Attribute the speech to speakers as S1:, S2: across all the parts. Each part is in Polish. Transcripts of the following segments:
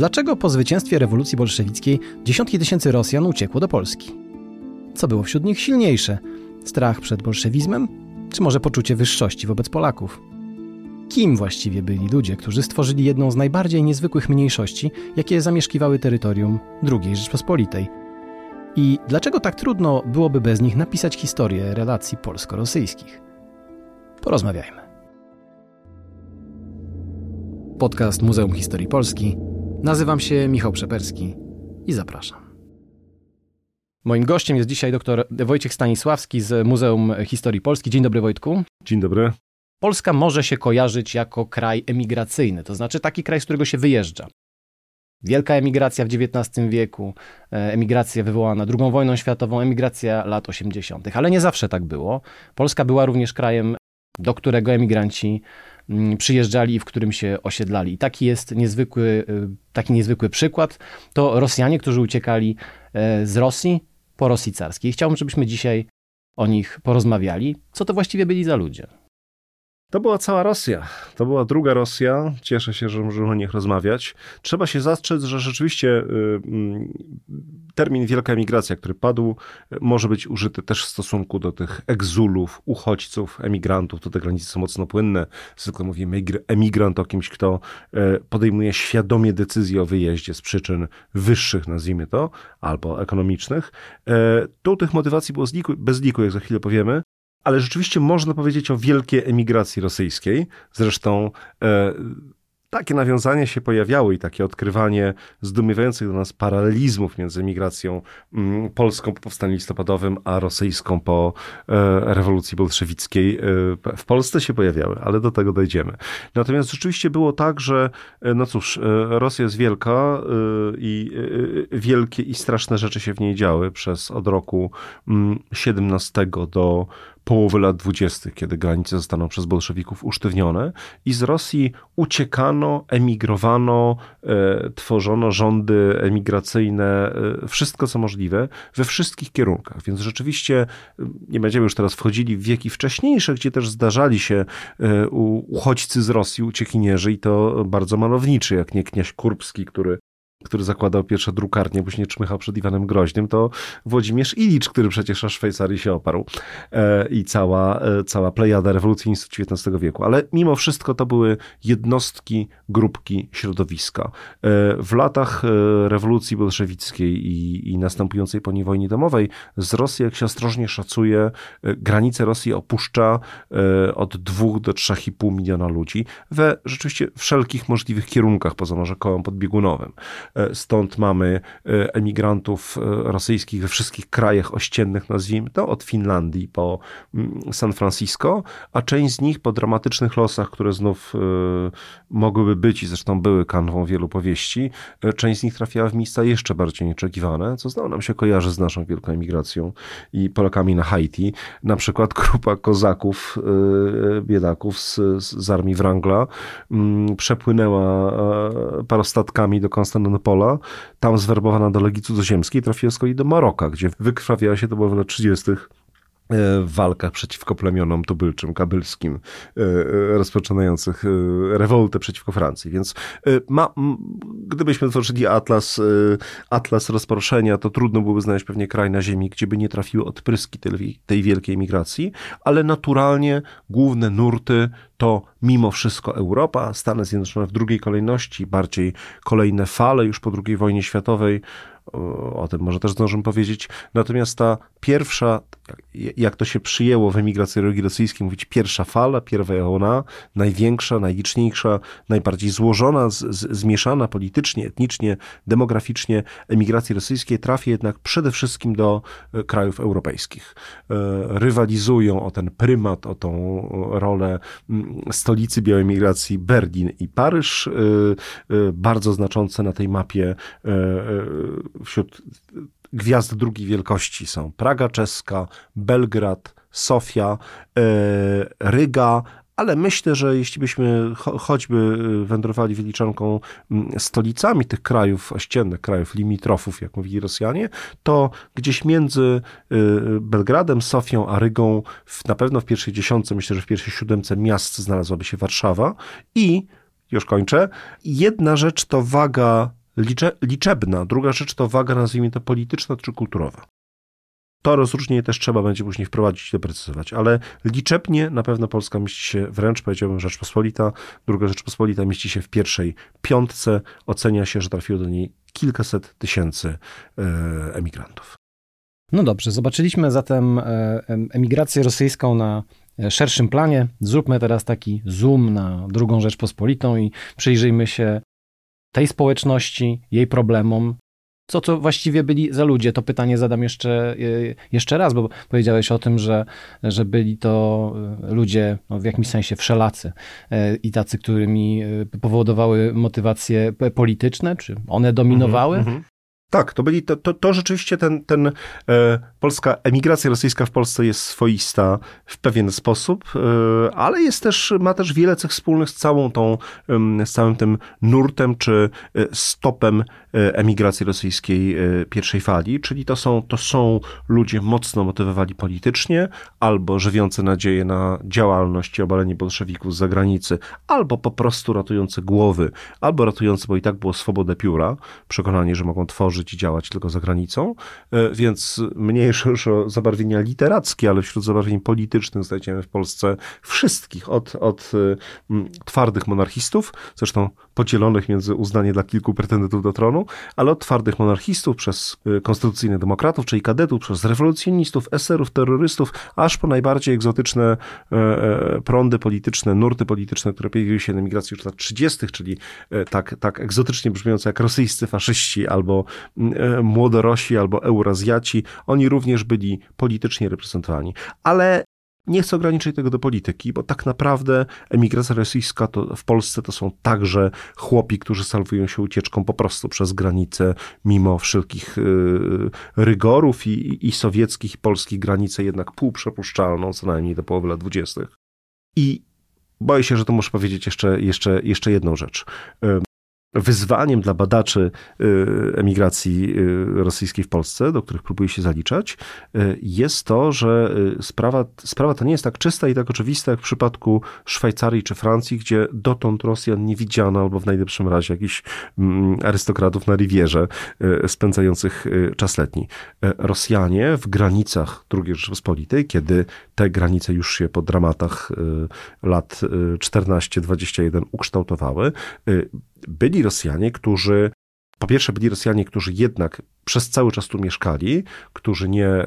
S1: Dlaczego po zwycięstwie rewolucji bolszewickiej dziesiątki tysięcy Rosjan uciekło do Polski? Co było wśród nich silniejsze? Strach przed bolszewizmem? Czy może poczucie wyższości wobec Polaków? Kim właściwie byli ludzie, którzy stworzyli jedną z najbardziej niezwykłych mniejszości, jakie zamieszkiwały terytorium II Rzeczpospolitej? I dlaczego tak trudno byłoby bez nich napisać historię relacji polsko-rosyjskich? Porozmawiajmy. Podcast Muzeum Historii Polski. Nazywam się Michał Przeperski i zapraszam. Moim gościem jest dzisiaj dr Wojciech Stanisławski z Muzeum Historii Polski. Dzień dobry Wojtku.
S2: Dzień dobry.
S1: Polska może się kojarzyć jako kraj emigracyjny, to znaczy taki kraj, z którego się wyjeżdża. Wielka emigracja w XIX wieku, e, emigracja wywołana II wojną światową, emigracja lat 80., ale nie zawsze tak było. Polska była również krajem, do którego emigranci przyjeżdżali i w którym się osiedlali. I taki jest niezwykły, e, taki niezwykły przykład. To Rosjanie, którzy uciekali e, z Rosji po Rosji carskiej. Chciałbym, żebyśmy dzisiaj o nich porozmawiali. Co to właściwie byli za ludzie?
S2: To była cała Rosja. To była druga Rosja. Cieszę się, że możemy o nich rozmawiać. Trzeba się zastrzec, że rzeczywiście y, mm, termin wielka emigracja, który padł, może być użyty też w stosunku do tych egzulów, uchodźców, emigrantów. To te granice są mocno płynne. Zwykle mówimy emigrant o kimś, kto e, podejmuje świadomie decyzję o wyjeździe z przyczyn wyższych, nazwijmy to, albo ekonomicznych. E, tu tych motywacji było bez liku, jak za chwilę powiemy. Ale rzeczywiście można powiedzieć o wielkiej emigracji rosyjskiej. Zresztą e, takie nawiązania się pojawiały i takie odkrywanie zdumiewających do nas paralelizmów między migracją mm, polską po powstaniu listopadowym, a rosyjską po e, rewolucji bolszewickiej e, w Polsce się pojawiały, ale do tego dojdziemy. Natomiast rzeczywiście było tak, że e, no cóż, Rosja jest wielka i wielkie i straszne rzeczy się w niej działy przez od roku 17 mm, do połowy lat dwudziestych, kiedy granice zostaną przez bolszewików usztywnione i z Rosji uciekano, emigrowano, e, tworzono rządy emigracyjne, e, wszystko co możliwe, we wszystkich kierunkach. Więc rzeczywiście e, nie będziemy już teraz wchodzili w wieki wcześniejsze, gdzie też zdarzali się e, uchodźcy z Rosji, uciekinierzy i to bardzo malowniczy, jak nie kniaź Kurbski, który który zakładał pierwsze drukarnie, później czmychał przed Iwanem Groźnym, to Włodzimierz Ilicz, który przecież aż Szwajcarii się oparł e, i cała, e, cała plejada rewolucjonistów XIX wieku. Ale mimo wszystko to były jednostki, grupki, środowiska. E, w latach e, rewolucji bolszewickiej i, i następującej po niej wojnie domowej z Rosji, jak się ostrożnie szacuje, e, granice Rosji opuszcza e, od 2 do 3,5 miliona ludzi we rzeczywiście wszelkich możliwych kierunkach, poza może kołem podbiegunowym. E, stąd mamy e, emigrantów e, rosyjskich we wszystkich krajach ościennych, nazwijmy to, od Finlandii po mm, San Francisco, a część z nich po dramatycznych losach, które znów mogłyby być i zresztą były kanwą wielu powieści, część z nich trafiała w miejsca jeszcze bardziej nieoczekiwane, co znowu nam się kojarzy z naszą wielką emigracją i Polakami na Haiti. Na przykład grupa kozaków, biedaków z, z armii Wrangla mm, przepłynęła parostatkami do Konstantynopolu Pola, tam zwerbowana do Legii Cudzoziemskiej, trafiła z kolei do Maroka, gdzie wykrwawiała się, to było w latach 30 w walkach przeciwko plemionom tubylczym, kabylskim, e, e, rozpoczynających e, rewoltę przeciwko Francji. Więc ma, gdybyśmy tworzyli atlas, atlas rozproszenia, to trudno byłoby znaleźć pewnie kraj na ziemi, gdzie by nie trafiły odpryski tej, tej wielkiej migracji, ale naturalnie główne nurty to mimo wszystko Europa, Stany Zjednoczone w drugiej kolejności, bardziej kolejne fale już po II wojnie światowej, o tym może też zdążymy powiedzieć. Natomiast ta pierwsza, jak to się przyjęło w emigracji rosyjskiej, mówić pierwsza fala, pierwsza ona, największa, najliczniejsza, najbardziej złożona, z, z, zmieszana politycznie, etnicznie, demograficznie emigracji rosyjskiej trafi jednak przede wszystkim do e, krajów europejskich. E, rywalizują o ten prymat, o tą rolę stolicy białej migracji Berlin i Paryż, e, bardzo znaczące na tej mapie wśród gwiazd drugiej wielkości są Praga czeska, Belgrad, Sofia, e, Ryga, ale myślę, że jeśli byśmy choćby wędrowali wyliczanką stolicami tych krajów ościennych, krajów limitrofów, jak mówili Rosjanie, to gdzieś między e, Belgradem, Sofią a Rygą, na pewno w pierwszej dziesiątce, myślę, że w pierwszej siódemce miast znalazłaby się Warszawa. I, już kończę, jedna rzecz to waga licze, liczebna, druga rzecz to waga, nazwijmy to polityczna czy kulturowa. To rozróżnienie też trzeba będzie później wprowadzić i doprecyzować, ale liczebnie na pewno Polska mieści się wręcz, powiedziałbym, Rzeczpospolita, druga Rzeczpospolita mieści się w pierwszej piątce. Ocenia się, że trafiło do niej kilkaset tysięcy e, emigrantów.
S1: No dobrze, zobaczyliśmy zatem e, emigrację rosyjską na e, szerszym planie. Zróbmy teraz taki zoom na drugą Rzeczpospolitą i przyjrzyjmy się tej społeczności, jej problemom, co to właściwie byli za ludzie? To pytanie zadam jeszcze, e, jeszcze raz, bo powiedziałeś o tym, że, że byli to e, ludzie no, w jakimś sensie wszelacy e, i tacy, którymi powodowały motywacje polityczne, czy one dominowały? Mm -hmm.
S2: Tak, to byli, to, to, to rzeczywiście ten, ten e, polska emigracja rosyjska w Polsce jest swoista w pewien sposób, e, ale jest też, ma też wiele cech wspólnych z całą tą, e, z całym tym nurtem czy e, stopem e, emigracji rosyjskiej e, pierwszej fali, czyli to są, to są ludzie mocno motywowani politycznie, albo żywiący nadzieję na działalność i obalenie bolszewików z zagranicy, albo po prostu ratujący głowy, albo ratujący, bo i tak było swobodę pióra, przekonanie, że mogą tworzyć żyć i działać tylko za granicą, e, więc mniejsze już o zabarwienia literackie, ale wśród zabarwień politycznych znajdziemy w Polsce wszystkich, od, od twardych monarchistów, zresztą podzielonych między uznanie dla kilku pretendentów do tronu, ale od twardych monarchistów przez e, konstytucyjnych demokratów, czyli kadetów, przez rewolucjonistów, eserów, terrorystów, aż po najbardziej egzotyczne prądy polityczne, nurty polityczne, które pojawiły się na emigracji już lat 30., czyli tak, tak egzotycznie brzmiące jak rosyjscy faszyści albo E, młodorosi albo Eurazjaci, oni również byli politycznie reprezentowani. Ale nie chcę ograniczyć tego do polityki, bo tak naprawdę emigracja rosyjska to w Polsce to są także chłopi, którzy salwują się ucieczką po prostu przez granicę, mimo wszelkich e, rygorów i, i sowieckich, i polskich granicę jednak półprzepuszczalną, co najmniej do połowy lat dwudziestych. I boję się, że to muszę powiedzieć jeszcze, jeszcze, jeszcze jedną rzecz wyzwaniem dla badaczy y, emigracji y, rosyjskiej w Polsce, do których próbuję się zaliczać, y, jest to, że sprawa, sprawa ta nie jest tak czysta i tak oczywista jak w przypadku Szwajcarii czy Francji, gdzie dotąd Rosjan nie widziano, albo w najlepszym razie jakichś mm, arystokratów na Riwierze spędzających czas letni. Rosjanie w granicach II Rzeczypospolitej, kiedy te granice już się po dramatach lat 14-21 ukształtowały, byli Rosjanie, którzy po pierwsze byli Rosjanie, którzy jednak przez cały czas tu mieszkali, którzy nie e,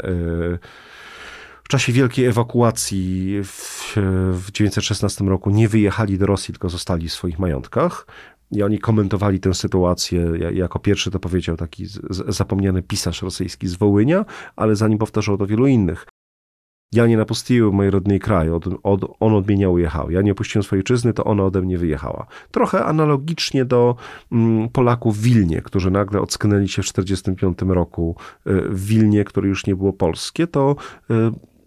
S2: w czasie wielkiej ewakuacji w, w 1916 roku nie wyjechali do Rosji, tylko zostali w swoich majątkach. I oni komentowali tę sytuację. Jako pierwszy to powiedział taki zapomniany pisarz rosyjski z Wołynia, ale zanim powtarzał to wielu innych. Ja nie napustiłem mojej rodnej kraju, od, od, on od mnie nie ujechał. Ja nie opuściłem swojej ojczyzny, to ona ode mnie wyjechała. Trochę analogicznie do mm, Polaków w Wilnie, którzy nagle ocknęli się w 1945 roku y, w Wilnie, które już nie było polskie, to y,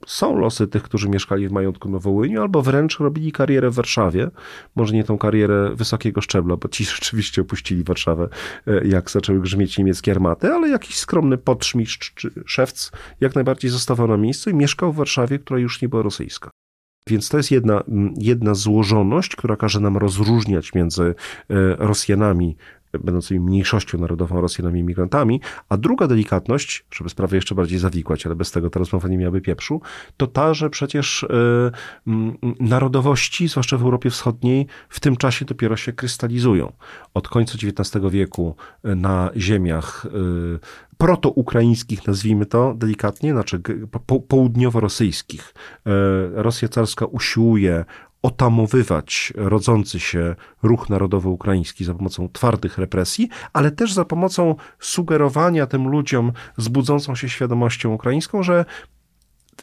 S2: są losy tych, którzy mieszkali w majątku na Wołyniu, albo wręcz robili karierę w Warszawie. Może nie tą karierę wysokiego szczebla, bo ci rzeczywiście opuścili Warszawę, e, jak zaczęły grzmieć niemieckie armaty, ale jakiś skromny podszmistrz czy szewc jak najbardziej zostawał na miejscu i mieszkał w Warszawie, która już nie była rosyjska. Więc to jest jedna, jedna złożoność, która każe nam rozróżniać między e, Rosjanami będącymi mniejszością narodową Rosjanami imigrantami, a druga delikatność, żeby sprawę jeszcze bardziej zawikłać, ale bez tego ta rozmowa nie miałaby pieprzu, to ta, że przecież y, y, narodowości, zwłaszcza w Europie Wschodniej, w tym czasie dopiero się krystalizują. Od końca XIX wieku e, na ziemiach y, protoukraińskich, nazwijmy to delikatnie, znaczy po, południowo-rosyjskich. Rosja carska usiłuje otamowywać rodzący się ruch narodowy ukraiński za pomocą twardych represji, ale też za pomocą sugerowania tym ludziom z budzącą się świadomością ukraińską, że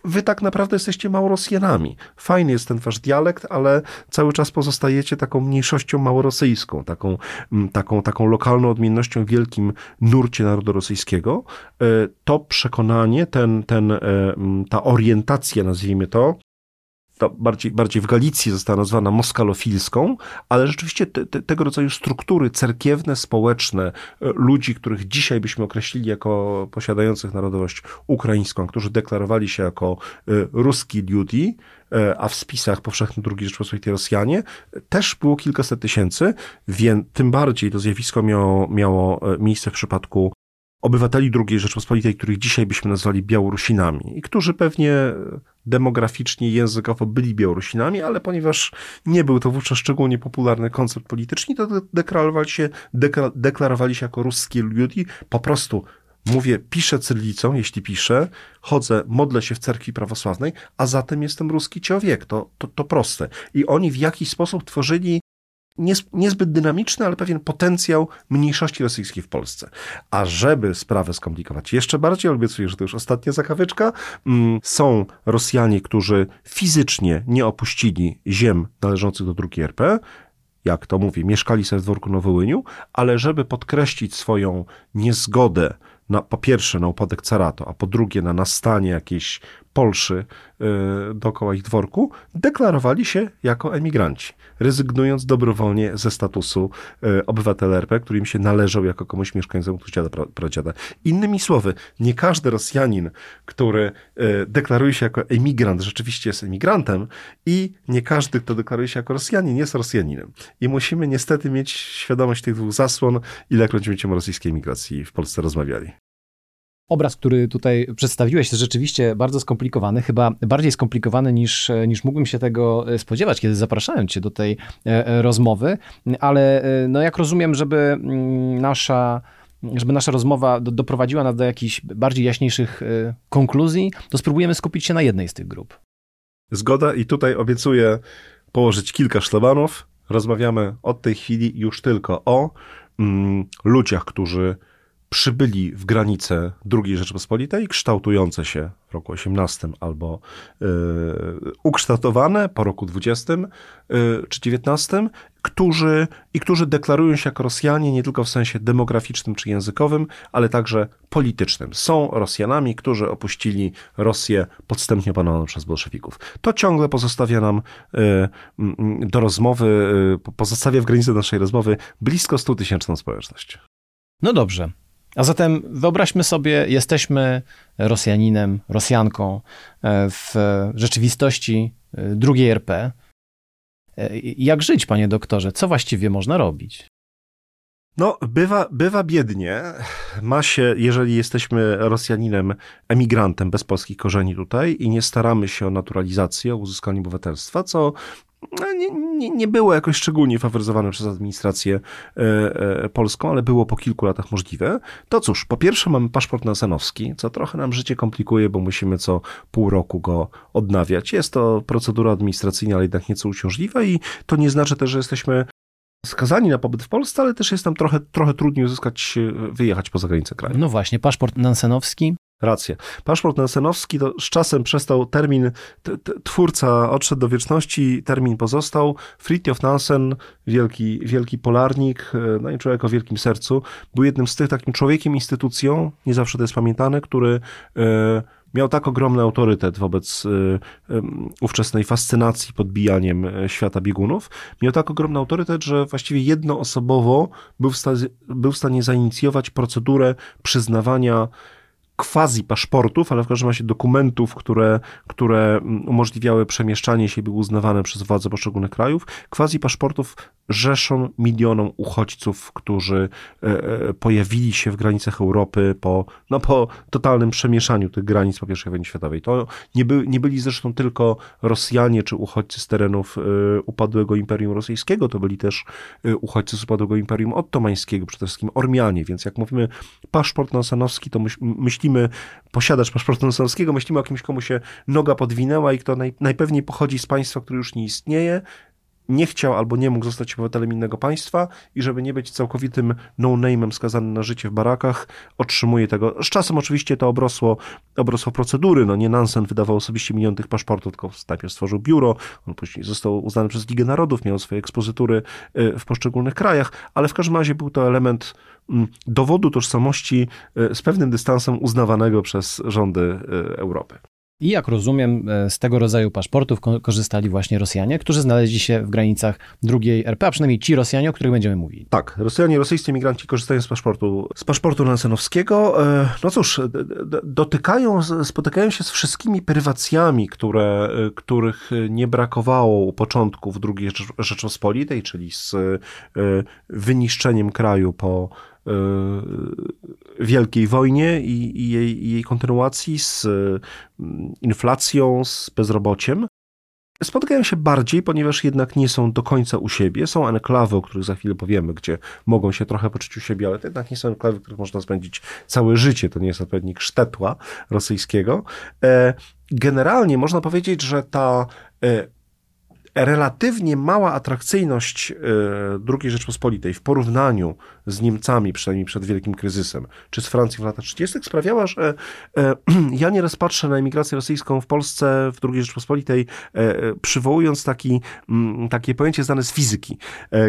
S2: wy tak naprawdę jesteście Małorosjanami. Fajny jest ten wasz dialekt, ale cały czas pozostajecie taką mniejszością małorosyjską, taką, mm, taką, taką lokalną odmiennością w wielkim nurcie narodu rosyjskiego. E, to przekonanie, ten, ten, e, mm, ta orientacja, nazwijmy to, ta bardziej, bardziej w Galicji została nazwana moskalofilską, ale rzeczywiście te, te, tego rodzaju struktury cerkiewne, społeczne, e, ludzi, których dzisiaj byśmy określili jako posiadających narodowość ukraińską, którzy deklarowali się jako e, ruski ludzi, e, a w spisach powszechnych II Rzeczpospolitej Rosjanie, też było kilkaset tysięcy, więc tym bardziej to zjawisko miało, miało miejsce w przypadku obywateli II Rzeczpospolitej, których dzisiaj byśmy nazwali Białorusinami i którzy pewnie demograficznie językowo byli Białorusinami, ale ponieważ nie był to wówczas szczególnie popularny koncept polityczny, to deklarowali się, deklarowali się jako ruskie ludzi, po prostu mówię, piszę cyrylicą, jeśli piszę, chodzę, modlę się w cerkwi prawosławnej, a zatem jestem ruski człowiek. To, to, to proste. I oni w jakiś sposób tworzyli niezbyt dynamiczny, ale pewien potencjał mniejszości rosyjskiej w Polsce. A żeby sprawę skomplikować jeszcze bardziej, obiecuję, że to już ostatnia zakawyczka, mm, są Rosjanie, którzy fizycznie nie opuścili ziem należących do II RP, jak to mówię, mieszkali sobie w dworku Nowołyniu, ale żeby podkreślić swoją niezgodę na, po pierwsze na upadek caratu, a po drugie na nastanie jakiejś Polszy y, dookoła ich dworku, deklarowali się jako emigranci, rezygnując dobrowolnie ze statusu y, obywatela RP, który im się należał jako komuś mieszkańcom dziada, pradziada. Innymi słowy, nie każdy Rosjanin, który y, deklaruje się jako emigrant, rzeczywiście jest emigrantem i nie każdy, kto deklaruje się jako Rosjanin, jest Rosjaninem. I musimy niestety mieć świadomość tych dwóch zasłon, ilekroć będziemy o rosyjskiej emigracji w Polsce rozmawiali.
S1: Obraz, który tutaj przedstawiłeś, jest rzeczywiście bardzo skomplikowany, chyba bardziej skomplikowany niż, niż mógłbym się tego spodziewać, kiedy zapraszałem Cię do tej e, e, rozmowy, ale e, no jak rozumiem, żeby mm, nasza żeby nasza rozmowa do, doprowadziła nas do jakichś bardziej jaśniejszych konkluzji, to spróbujemy skupić się na jednej z tych grup.
S2: Zgoda i tutaj obiecuję położyć kilka szlabanów. Rozmawiamy od tej chwili już tylko o mm, ludziach, którzy przybyli w granice II Rzeczypospolitej, kształtujące się w roku 18 albo y, ukształtowane po roku 20 y, czy 19, którzy, i którzy deklarują się jako Rosjanie nie tylko w sensie demograficznym czy językowym, ale także politycznym. Są Rosjanami, którzy opuścili Rosję podstępnie opanowaną przez bolszewików. To ciągle pozostawia nam y, do rozmowy, pozostawia w granicy naszej rozmowy blisko 100 tysięczną społeczność.
S1: No dobrze, a zatem wyobraźmy sobie, jesteśmy Rosjaninem, Rosjanką e, w rzeczywistości e, drugiej RP. E, jak żyć, panie doktorze? Co właściwie można robić?
S2: No, bywa, bywa biednie. Ma się, jeżeli jesteśmy Rosjaninem, emigrantem bez polskich korzeni tutaj i nie staramy się o naturalizację, o uzyskanie obywatelstwa, co nie, nie, nie było jakoś szczególnie faworyzowane przez administrację e, e, polską, ale było po kilku latach możliwe. To cóż, po pierwsze mamy paszport nasenowski, co trochę nam życie komplikuje, bo musimy co pół roku go odnawiać. Jest to procedura administracyjna, ale jednak nieco uciążliwa i to nie znaczy też, że jesteśmy skazani na pobyt w Polsce, ale też jest nam trochę, trochę trudniej uzyskać, wyjechać poza granicę kraju.
S1: No właśnie, paszport nansenowski
S2: Rację. Paszport nansenowski to z czasem przestał termin, t, t, twórca odszedł do wieczności, termin pozostał. Fridtjof Nansen, wielki, wielki polarnik, e, no i człowiek o wielkim sercu, był jednym z tych takim człowiekiem, instytucją, nie zawsze to jest pamiętane, który e, miał tak ogromny autorytet wobec e, ówczesnej fascynacji podbijaniem świata biegunów, miał tak ogromny autorytet, że właściwie jednoosobowo był w, stanie, był w stanie zainicjować procedurę przyznawania quasi paszportów, ale w każdym razie dokumentów, które, które umożliwiały przemieszczanie się i były uznawane przez władze poszczególnych krajów, quasi paszportów rzeszą milionom uchodźców, którzy e, e, pojawili się w granicach Europy po, no, po totalnym przemieszaniu tych granic po I wojnie światowej. To nie, by, nie byli zresztą tylko Rosjanie czy uchodźcy z terenów e, upadłego Imperium Rosyjskiego, to byli też uchodźcy z upadłego Imperium Ottomańskiego, przede wszystkim Ormianie, więc jak mówimy paszport nasanowski, to myślimy, posiadacz paszportu nasanowskiego, myślimy o kimś, komu się noga podwinęła i kto naj, najpewniej pochodzi z państwa, które już nie istnieje, nie chciał albo nie mógł zostać obywatelem innego państwa i żeby nie być całkowitym no-name'em skazanym na życie w barakach, otrzymuje tego. Z czasem oczywiście to obrosło, obrosło procedury, no nie Nansen wydawał osobiście milion tych paszportów, tylko najpierw stworzył biuro, on później został uznany przez Ligę Narodów, miał swoje ekspozytury y, w poszczególnych krajach, ale w każdym razie był to element dowodu tożsamości y, z pewnym dystansem uznawanego przez rządy y, Europy.
S1: I jak rozumiem, e, z tego rodzaju paszportów korzystali właśnie Rosjanie, którzy znaleźli się w granicach drugiej RP, a przynajmniej ci Rosjanie, o których będziemy mówili.
S2: Tak, Rosjanie, rosyjscy emigranci korzystają z paszportu, z paszportu lansenowskiego. E, no cóż, dotykają, spotykają się z wszystkimi prywacjami, które, e, których nie brakowało u początków II Rzeczpospolitej, czyli z wyniszczeniem kraju po Wielkiej Wojnie i, i, jej, i jej kontynuacji, z mm, inflacją, z bezrobociem. Spotykają się bardziej, ponieważ jednak nie są do końca u siebie. Są enklawy, o których za chwilę powiemy, gdzie mogą się trochę poczuć u siebie, ale to jednak nie są enklawy, w których można spędzić całe życie. To nie jest odpowiednik sztetła rosyjskiego. E, generalnie można powiedzieć, że ta e, relatywnie mała atrakcyjność e, II Rzeczpospolitej w porównaniu z Niemcami, przynajmniej przed wielkim kryzysem, czy z Francją w latach 30., sprawiała, że e, ja nieraz patrzę na emigrację rosyjską w Polsce, w II Rzeczpospolitej, e, przywołując taki, mm, takie pojęcie znane z fizyki,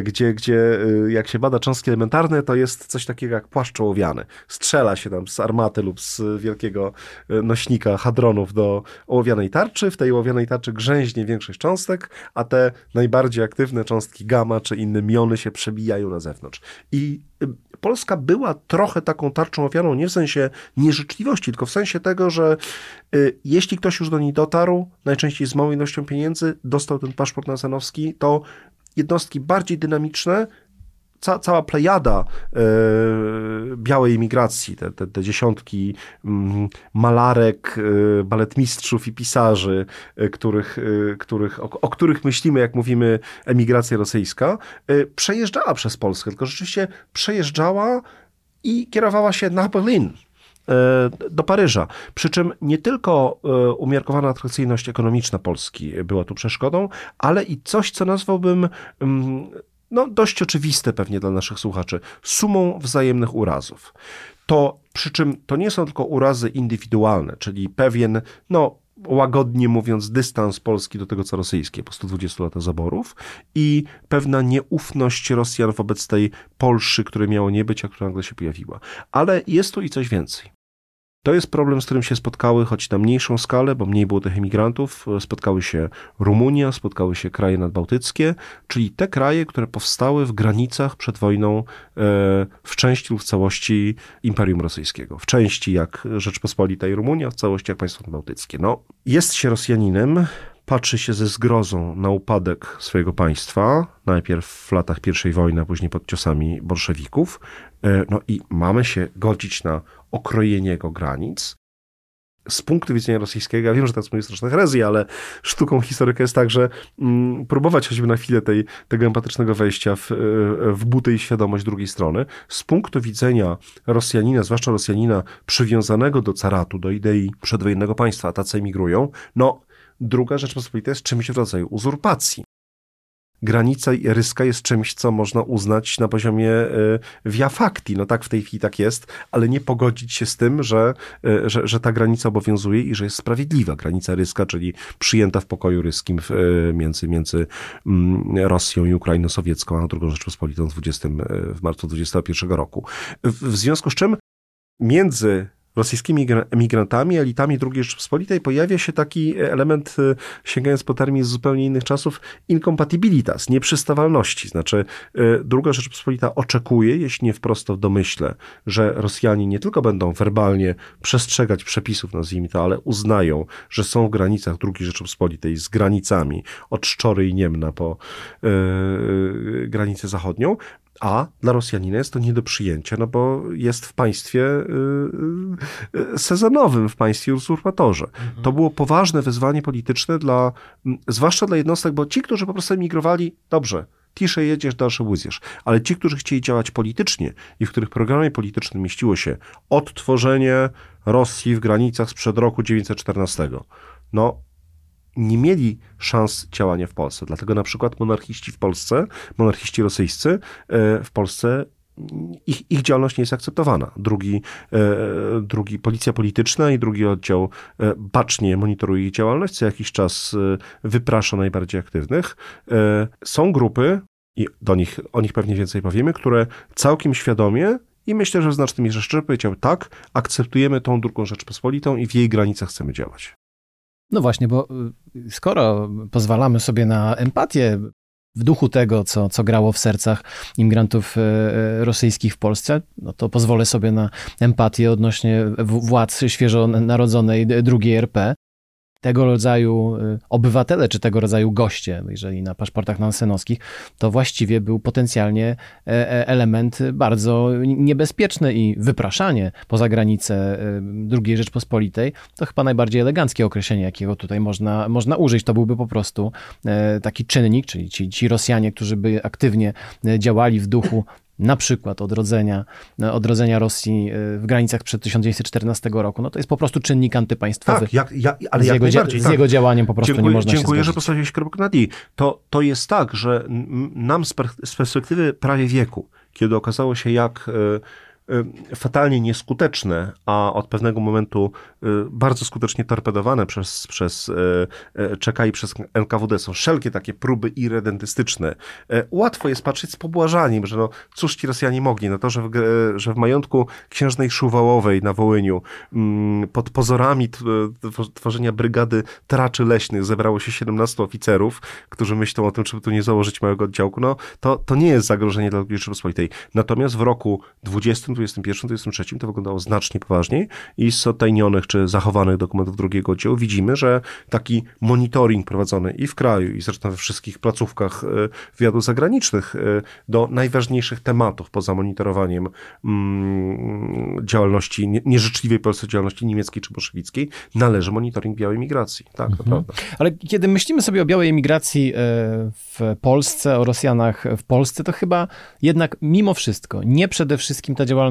S2: gdzie, gdzie jak się bada cząstki elementarne, to jest coś takiego jak płaszcz ołowiany. Strzela się tam z armaty lub z wielkiego nośnika hadronów do ołowianej tarczy. W tej ołowianej tarczy grzęźnie większość cząstek, a te najbardziej aktywne cząstki gamma czy inne miony się przebijają na zewnątrz. I Polska była trochę taką tarczą ofiarą, nie w sensie nieżyczliwości, tylko w sensie tego, że y, jeśli ktoś już do niej dotarł, najczęściej z małą ilością pieniędzy, dostał ten paszport nasenowski, to jednostki bardziej dynamiczne ca, cała plejada e, białej emigracji, te, te, te dziesiątki mm, malarek, e, baletmistrzów i pisarzy, e, których, których, o, o, których myślimy, jak mówimy emigracja rosyjska, przejeżdżała przez Polskę, tylko rzeczywiście przejeżdżała i kierowała się na Berlin, do Paryża. Przy czym nie tylko umiarkowana atrakcyjność ekonomiczna Polski była tu przeszkodą, ale i coś, co nazwałbym mm, no dość oczywiste pewnie dla naszych słuchaczy, sumą wzajemnych urazów. To przy czym to nie są tylko urazy indywidualne, czyli pewien, no łagodnie mówiąc, dystans Polski do tego, co rosyjskie po 120 latach zaborów i pewna nieufność Rosjan wobec tej Polszy, której miało nie być, a która nagle się pojawiła. Ale jest tu i coś więcej. To jest problem, z którym się spotkały, choć na mniejszą skalę, bo mniej było tych emigrantów, spotkały się Rumunia, spotkały się kraje nadbałtyckie, czyli te kraje, które powstały w granicach przed wojną e, w części lub w całości Imperium Rosyjskiego. W części jak Rzeczpospolita i Rumunia, w całości jak państwo nadbałtyckie. No, jest się Rosjaninem, patrzy się ze zgrozą na upadek swojego państwa, najpierw w latach I wojny, a później pod ciosami bolszewików. E, no i mamy się godzić na okrojenie jego granic. Z punktu widzenia rosyjskiego, ja wiem, że teraz mówię straszne herezje, ale sztuką historyka jest tak, że mm, próbować choćby na chwilę tej, tego empatycznego wejścia w, w butę i świadomość drugiej strony. Z punktu widzenia Rosjanina, zwłaszcza Rosjanina przywiązanego do caratu, do idei przedwojennego państwa, tacy emigrują, no druga Rzeczpospolita jest czymś w rodzaju uzurpacji granica ryska jest czymś, co można uznać na poziomie e, via facti. No tak w tej chwili tak jest, ale nie pogodzić się z tym, że, e, że, że ta granica obowiązuje i że jest sprawiedliwa. Granica ryska, czyli przyjęta w pokoju ryskim w, e, między, między mm, Rosją i Ukrainą Sowiecką, a drugą Rzeczpospolitą w, 20, w marcu 21 roku. W, w związku z czym między rosyjskimi emigrantami, elitami II Rzeczypospolitej pojawia się taki element, e, sięgając po termin z zupełnie innych czasów, incompatibilitas, nieprzystawalności. Znaczy, e, II Rzeczypospolita oczekuje, jeśli nie wprost w domyśle, że Rosjanie nie tylko będą werbalnie przestrzegać przepisów, nazwijmy to, ale uznają, że są w granicach II Rzeczypospolitej z granicami od Szczory i Niemna po e, e granicę zachodnią, a dla Rosjanina jest to nie do przyjęcia, no bo jest w państwie yy, sezonowym, w państwie usurpatorze. Mhm. To było poważne wyzwanie polityczne dla, zwłaszcza dla jednostek, bo ci, którzy po prostu emigrowali, dobrze, tisze jedziesz, dalsze łyziesz. Ale ci, którzy chcieli działać politycznie i w których programie politycznym mieściło się odtworzenie Rosji w granicach sprzed roku 1914, no nie mieli szans działania w Polsce. Dlatego na przykład monarchiści w Polsce, monarchiści rosyjscy e, w Polsce ich, ich działalność nie jest akceptowana. Drugi, e, drugi, policja polityczna i drugi oddział e, bacznie monitoruje ich działalność, co jakiś czas wyprasza najbardziej aktywnych. Są grupy, i do nich, o nich pewnie więcej powiemy, które całkiem świadomie i myślę, że w znacznym mierze szczerze powiedział tak, akceptujemy tą drugą Rzeczpospolitą i w jej granicach chcemy działać.
S1: No właśnie, bo y, skoro pozwalamy sobie na empatię w duchu tego, co, co grało w sercach imigrantów e, e, rosyjskich w Polsce, no to pozwolę sobie na empatię odnośnie władz świeżo narodzonej drugiej RP tego rodzaju y, obywatele, czy tego rodzaju goście, jeżeli na paszportach nansenowskich, to właściwie był potencjalnie e, e, element bardzo niebezpieczny i wypraszanie poza granicę y, II Rzeczpospolitej, to chyba najbardziej eleganckie określenie, jakiego tutaj można, można użyć. To byłby po prostu e, taki czynnik, czyli ci, ci Rosjanie, którzy by aktywnie działali w duchu na przykład odrodzenia, odrodzenia Rosji e, w granicach przed 1914 roku, no to jest po prostu czynnik antypaństwowy.
S2: Tak, jak, ale
S1: z
S2: jak
S1: jego,
S2: najbardziej.
S1: Z
S2: tak.
S1: jego działaniem po prostu
S2: dziękuję,
S1: nie można
S2: Dziękuję,
S1: się
S2: że postawiłeś kropkę na D. To, to jest tak, że nam z perspektywy prawie wieku, kiedy okazało się, jak e, fatalnie nieskuteczne, a od pewnego momentu y, bardzo skutecznie torpedowane przez, przez y, czeka i przez NKWD są wszelkie takie próby irredentystyczne. Łatwo jest patrzeć z pobłażaniem, że no, cóż ci Rosjanie mogli, no to, że w, że w majątku księżnej Szuwałowej na Wołyniu mm, pod pozorami tworzenia brygady traczy leśnych zebrało się 17 oficerów, którzy myślą o tym, czy tu nie założyć małego oddziałku, no to, to nie jest zagrożenie dla Rzeczypospolitej. Natomiast w roku 20 2021-2023 to wyglądało znacznie poważniej i z odtajnionych czy zachowanych dokumentów drugiego oddziału widzimy, że taki monitoring prowadzony i w kraju, i zresztą we wszystkich placówkach e, wywiadu zagranicznych e, do najważniejszych tematów poza monitorowaniem mm, działalności, nieżyczliwej Polsce działalności niemieckiej czy bolszewickiej, należy monitoring białej migracji. Tak, mhm. prawda.
S1: Ale kiedy myślimy sobie o białej emigracji e, w Polsce, o Rosjanach w Polsce, to chyba jednak mimo wszystko nie przede wszystkim ta działalność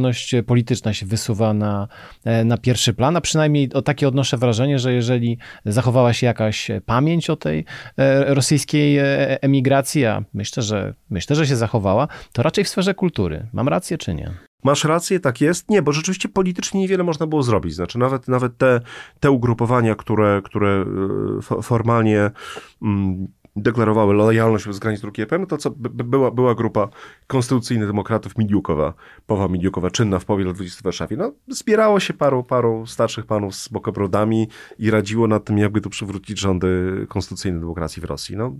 S1: polityczna się wysuwa na, e, na pierwszy plan, a przynajmniej o takie odnoszę wrażenie, że jeżeli zachowała się jakaś pamięć o tej e, rosyjskiej e, emigracji, a myślę, że myślę, że się zachowała, to raczej w sferze kultury. Mam rację czy nie?
S2: Masz rację, tak jest. Nie, bo rzeczywiście politycznie niewiele można było zrobić. Znaczy, nawet, nawet te, te ugrupowania, które, które formalnie. Mm, deklarowały lojalność wobec granic RP, no to co, była, była grupa konstytucyjnych demokratów Midiukowa, Powa Midiukowa, czynna w połowie lat 20 w Warszawie. No, zbierało się paru, paru starszych panów z bokobrodami i radziło nad tym, jakby tu przywrócić rządy konstytucyjnej demokracji w Rosji. No,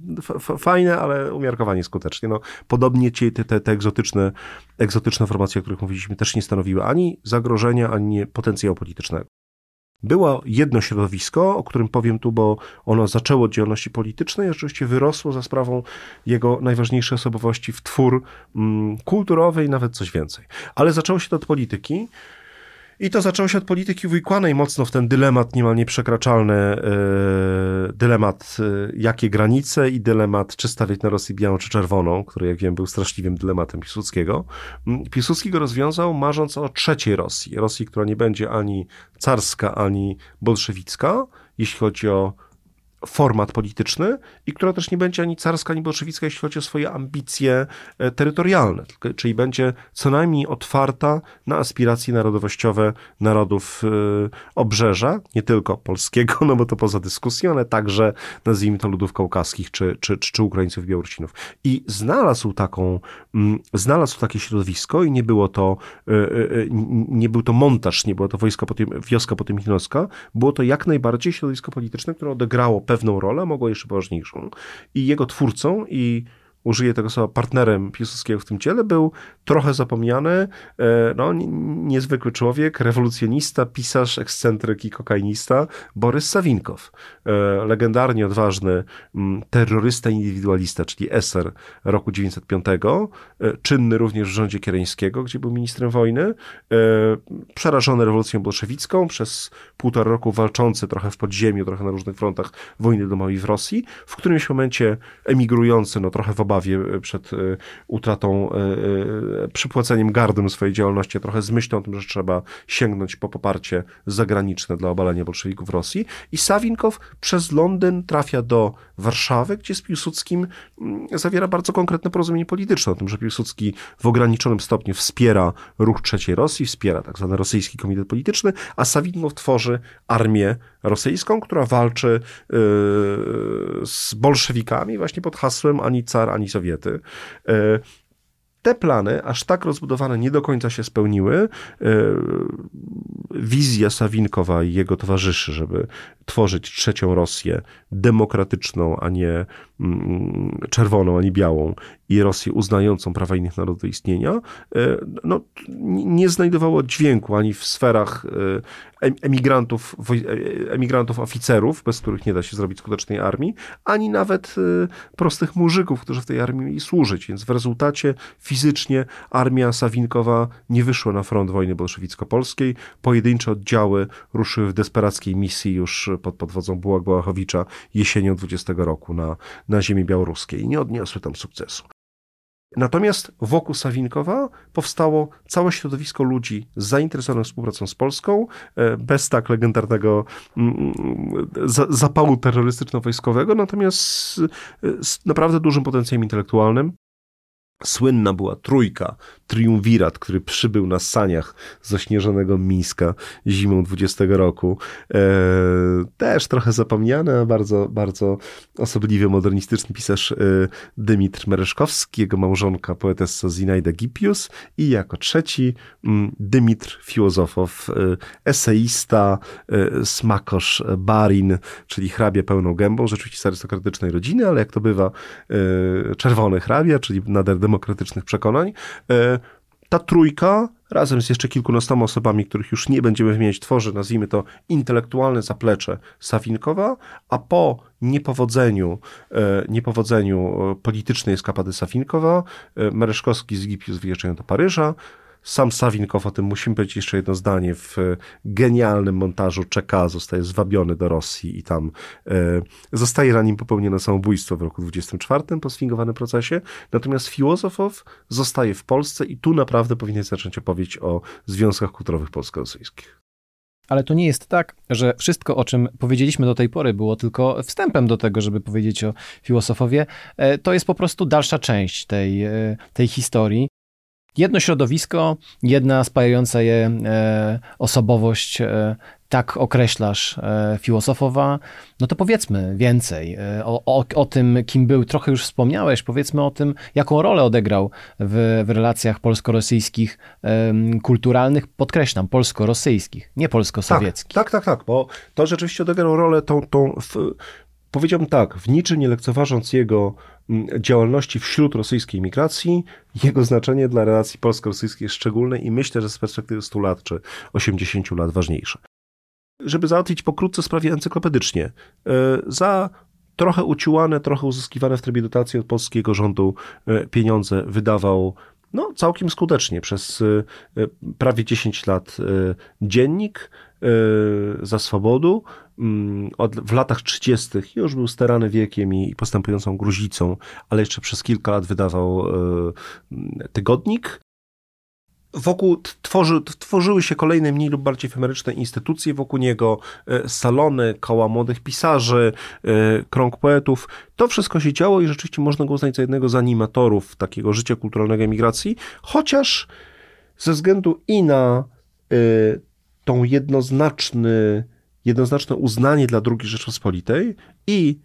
S2: fajne, ale umiarkowanie skutecznie. No, podobnie ci, te, te, te egzotyczne, egzotyczne formacje, o których mówiliśmy, też nie stanowiły ani zagrożenia, ani potencjału politycznego. Było jedno środowisko, o którym powiem tu, bo ono zaczęło od działalności politycznej, a rzeczywiście wyrosło za sprawą jego najważniejszej osobowości w twór mm, kulturowy i nawet coś więcej. Ale zaczęło się to od polityki. I to zaczęło się od polityki uwikłanej mocno w ten dylemat niemal nieprzekraczalny, yy, dylemat yy, jakie granice i dylemat czy stawiać na Rosję białą czy czerwoną, który jak wiem był straszliwym dylematem Piłsudskiego. Mm, Piłsudski go rozwiązał marząc o trzeciej Rosji, Rosji, która nie będzie ani carska, ani bolszewicka, jeśli chodzi o format polityczny i która też nie będzie ani carska, ani bolszewicka, jeśli chodzi o swoje ambicje e, terytorialne, czyli będzie co najmniej otwarta na aspiracje narodowościowe narodów e, obrzeża, nie tylko polskiego, no bo to poza dyskusją, ale także nazwijmy to ludów kaukaskich czy, czy, czy, Ukraińców, Białorusinów. I znalazł taką, mm, znalazł takie środowisko i nie było to, e, nie był to montaż, nie było to wojska potem, wioska potemkinowska, było to jak najbardziej środowisko polityczne, które odegrało pewną rolę, mogło jeszcze poważniejszą. I jego twórcą i użyję tego słowa, partnerem Piłsudskiego w tym ciele, był trochę zapomniany, e, no, niezwykły człowiek, rewolucjonista, pisarz, ekscentryk i kokainista, Borys Sawinkow. E, legendarnie odważny terrorysta indywidualista, czyli eser roku 1905, e, czynny również w rządzie Kiereńskiego, gdzie był ministrem wojny, przerażony rewolucją bolszewicką, przez półtora roku walczący trochę w podziemiu, trochę na różnych frontach wojny domowej w Rosji, w którymś momencie emigrujący, no trochę w obawie przed utratą przypłaceniem gardem swojej działalności, trochę z myślą o tym, że trzeba sięgnąć po poparcie zagraniczne dla obalenia bolszewików w Rosji. I Sawinkow przez Londyn trafia do Warszawy, gdzie z Piłsudskim mm, zawiera bardzo konkretne porozumienie polityczne o tym, że Piłsudski w ograniczonym stopniu wspiera ruch trzeciej Rosji, wspiera tak zwany rosyjski komitet polityczny, a Sawinkow tworzy armię rosyjską, która walczy z bolszewikami właśnie pod hasłem ani car, ani Sowiety. Yy, te plany, aż tak rozbudowane, nie do końca się spełniły. E, wizja Sawinkowa i jego towarzyszy, żeby tworzyć trzecią Rosję demokratyczną, a nie czerwoną, ani białą i Rosję uznającą prawa innych narodów do istnienia, e, no, nie znajdowało dźwięku ani w sferach e, emigrantów, emigrantów oficerów, bez których nie da się zrobić skutecznej armii, ani nawet prostych muzyków, którzy w tej armii mieli służyć. Więc w rezultacie fizycznie armia Sawinkowa nie wyszła na front wojny bolszewicko-polskiej. Pojedyncze oddziały ruszyły w desperackiej misji już pod, pod wodzą Bułak Bałachowicza jesienią 20 roku na, na ziemi białoruskiej i nie odniosły tam sukcesu. Natomiast wokół Sawinkowa powstało całe środowisko ludzi zainteresowanych współpracą z Polską, e, bez tak legendarnego mm, mm, zapału terrorystyczno-wojskowego, natomiast z naprawdę dużym potencjałem intelektualnym. Słynna była trójka, triumvirat, który przybył na saniach z ośnieżonego Mińska zimą 20 roku. E, też trochę zapomniany, a bardzo, bardzo osobliwy, modernistyczny pisarz e, Dymitr Mereszkowski, jego małżonka, poetessa Zinaida Gipius i jako trzeci m, Dymitr Filozofow, e, eseista, e, smakosz Barin, czyli hrabia pełną gębą, rzeczywiście z arystokratycznej rodziny, ale jak to bywa, e, czerwony hrabia, czyli nader demokratycznych przekonań. E, ta trójka, razem z jeszcze kilkunastoma osobami, których już nie będziemy wymieniać, tworzy, nazwijmy to, intelektualne zaplecze Sawinkowa, a po niepowodzeniu, e, niepowodzeniu politycznej eskapady Sawinkowa, e, Mereszkowski z Gipius wyjeżdżają do Paryża, sam Sawinkow, o tym musimy powiedzieć jeszcze jedno zdanie, w genialnym montażu czeka, zostaje zwabiony do Rosji i tam e, zostaje na nim popełnione samobójstwo w roku 24 po sfingowanym procesie. Natomiast Filozofow zostaje w Polsce i tu naprawdę powinien zacząć opowieść o związkach kulturowych polsko-rosyjskich.
S1: Ale to nie jest tak, że wszystko, o czym powiedzieliśmy do tej pory, było tylko wstępem do tego, żeby powiedzieć o filozofowie. E, to jest po prostu dalsza część tej, e, tej historii jedno środowisko, jedna spajająca je e, osobowość, e, tak określasz e, filozofowa, no to powiedzmy więcej o, o, o, tym, kim był. Trochę już wspomniałeś, powiedzmy o tym, jaką rolę odegrał w, w relacjach polsko-rosyjskich, kulturalnych, podkreślam, polsko-rosyjskich, nie polsko-sowieckich.
S2: Tak, tak, tak, tak, bo to rzeczywiście odegrał rolę tą, tą w, powiedziałbym tak, w niczym nie lekceważąc jego działalności wśród rosyjskiej migracji, jego znaczenie dla relacji polsko-rosyjskich jest szczególne i myślę, że z perspektywy 100 lat czy 80 lat ważniejsze. Żeby załatwić pokrótce sprawie encyklopedycznie, e, za trochę uciłane, trochę uzyskiwane w trybie dotacji od polskiego rządu e, pieniądze wydawał no, całkiem skutecznie przez e, prawie 10 lat dziennik za swobodu, Mm, w latach 30. już był starany wiekiem i postępującą gruzicą, ale jeszcze przez kilka lat wydawał e, tygodnik. Wokół tworzy, tworzyły się kolejne mniej lub bardziej efemeryczne instytucje wokół niego, e, salony, koła młodych pisarzy, krąg poetów. To wszystko się działo i rzeczywiście można go uznać za jednego z animatorów takiego życia kulturalnego emigracji, chociaż ze względu i na tą jednoznaczny jednoznaczne uznanie dla II Rzeczpospolitej i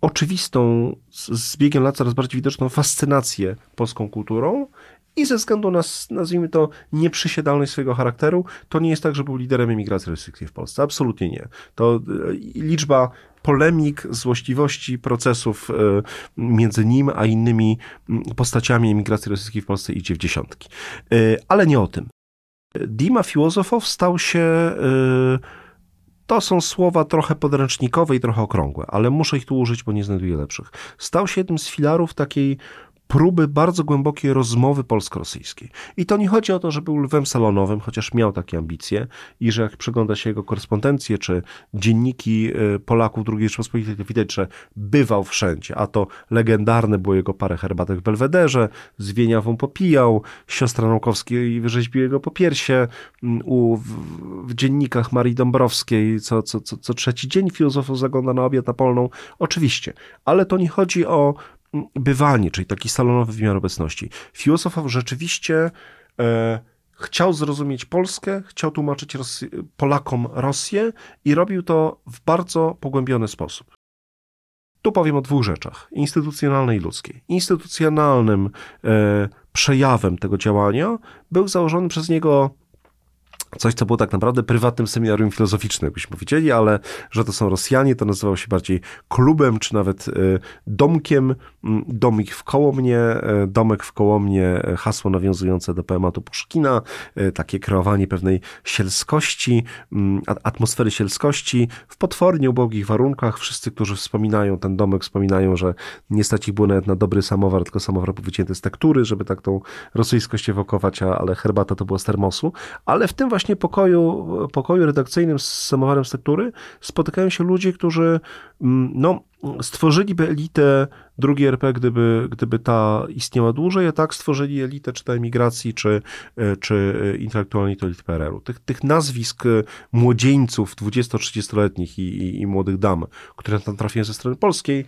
S2: oczywistą, z biegiem lat coraz bardziej widoczną fascynację polską kulturą i ze względu na, nazwijmy to, nieprzysiadalność swojego charakteru, to nie jest tak, że był liderem emigracji rosyjskiej w Polsce. Absolutnie nie. To e, liczba polemik, złośliwości, procesów e, między nim a innymi postaciami emigracji rosyjskiej w Polsce idzie w dziesiątki. E, ale nie o tym. Dima Filozofow stał się to są słowa trochę podręcznikowe i trochę okrągłe, ale muszę ich tu użyć, bo nie znajduję lepszych. Stał się jednym z filarów takiej próby bardzo głębokiej rozmowy polsko-rosyjskiej. I to nie chodzi o to, że był lwem salonowym, chociaż miał takie ambicje i że jak przegląda się jego korespondencję czy dzienniki y, Polaków II Rzeczypospolitej, to widać, że bywał wszędzie. A to legendarne było jego parę herbatek w Belwederze, z Wieniawą popijał, siostra Naukowskiej wyrzeźbił jego po piersie, mm, u, w, w dziennikach Marii Dąbrowskiej co, co, co, co trzeci dzień filozofów zagląda na obiad na polną. Oczywiście, ale to nie chodzi o bywanie, czyli taki salonowy wymiar obecności. Filozof rzeczywiście e, chciał zrozumieć Polskę, chciał tłumaczyć Rosy Polakom Rosję i robił to w bardzo pogłębiony sposób. Tu powiem o dwóch rzeczach: instytucjonalnej i ludzkiej. Instytucjonalnym e, przejawem tego działania był założony przez niego coś, co było tak naprawdę prywatnym seminarium filozoficznym, byśmy powiedzieli, ale że to są Rosjanie, to nazywało się bardziej klubem, czy nawet e, domkiem. Mm, domik w Kołomnie, e, domek w Kołomnie, e, hasło nawiązujące do poematu Puszkina, takie kreowanie pewnej sielskości, mm, atmosfery sielskości w potwornie ubogich warunkach. Wszyscy, którzy wspominają ten domek, wspominają, że nie stać ich było nawet na dobry samowar, tylko samowar był wycięty z tektury, żeby tak tą rosyjskość ewokować, ale herbata to była z termosu. Ale w tym właśnie pokoju, pokoju redakcyjnym z samowarem z tektury spotykają się ludzie, którzy mm, no, stworzyliby elitę drugiej RP, gdyby, gdyby ta istniała dłużej, a tak stworzyli elitę czy to emigracji, czy, czy intelektualnej to elit PRL-u. Tych, tych nazwisk młodzieńców 20-30-letnich i, i, i, młodych dam, które tam trafiają ze strony polskiej,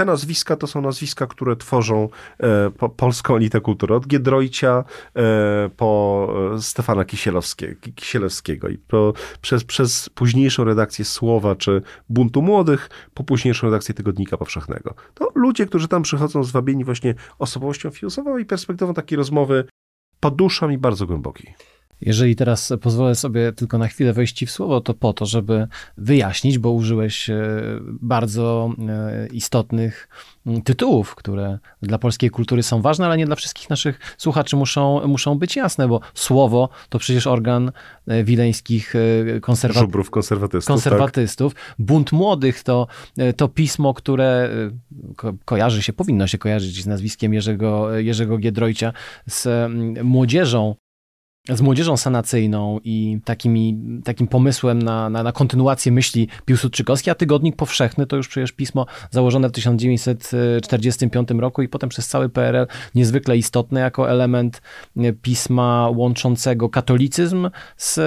S2: te nazwiska to są nazwiska, które tworzą e, po, polską elitę kultury. Od Giedroycia e, po e, Stefana Kisielewskiego i po, przez, przez późniejszą redakcję Słowa czy Buntu Młodych, po późniejszą redakcję Tygodnika Powszechnego. To ludzie, którzy tam przychodzą zwabieni właśnie osobowością filozofową i perspektywą takiej rozmowy podusza mi bardzo głębokiej.
S1: Jeżeli teraz pozwolę sobie tylko na chwilę wejść w słowo, to po to, żeby wyjaśnić, bo użyłeś e, bardzo e, istotnych tytułów, które dla polskiej kultury są ważne, ale nie dla wszystkich naszych słuchaczy muszą, muszą być jasne, bo słowo to przecież organ e, wileńskich konserwa
S2: konserwatystów.
S1: konserwatystów. Tak? Bunt Młodych to, to pismo, które ko kojarzy się, powinno się kojarzyć z nazwiskiem Jerzego, Jerzego Giedroycia, z młodzieżą z młodzieżą sanacyjną i takimi, takim pomysłem na, na, na kontynuację myśli Piłsudczykowskiej, a Tygodnik Powszechny to już przecież pismo założone w 1945 roku i potem przez cały PRL niezwykle istotne jako element pisma łączącego katolicyzm z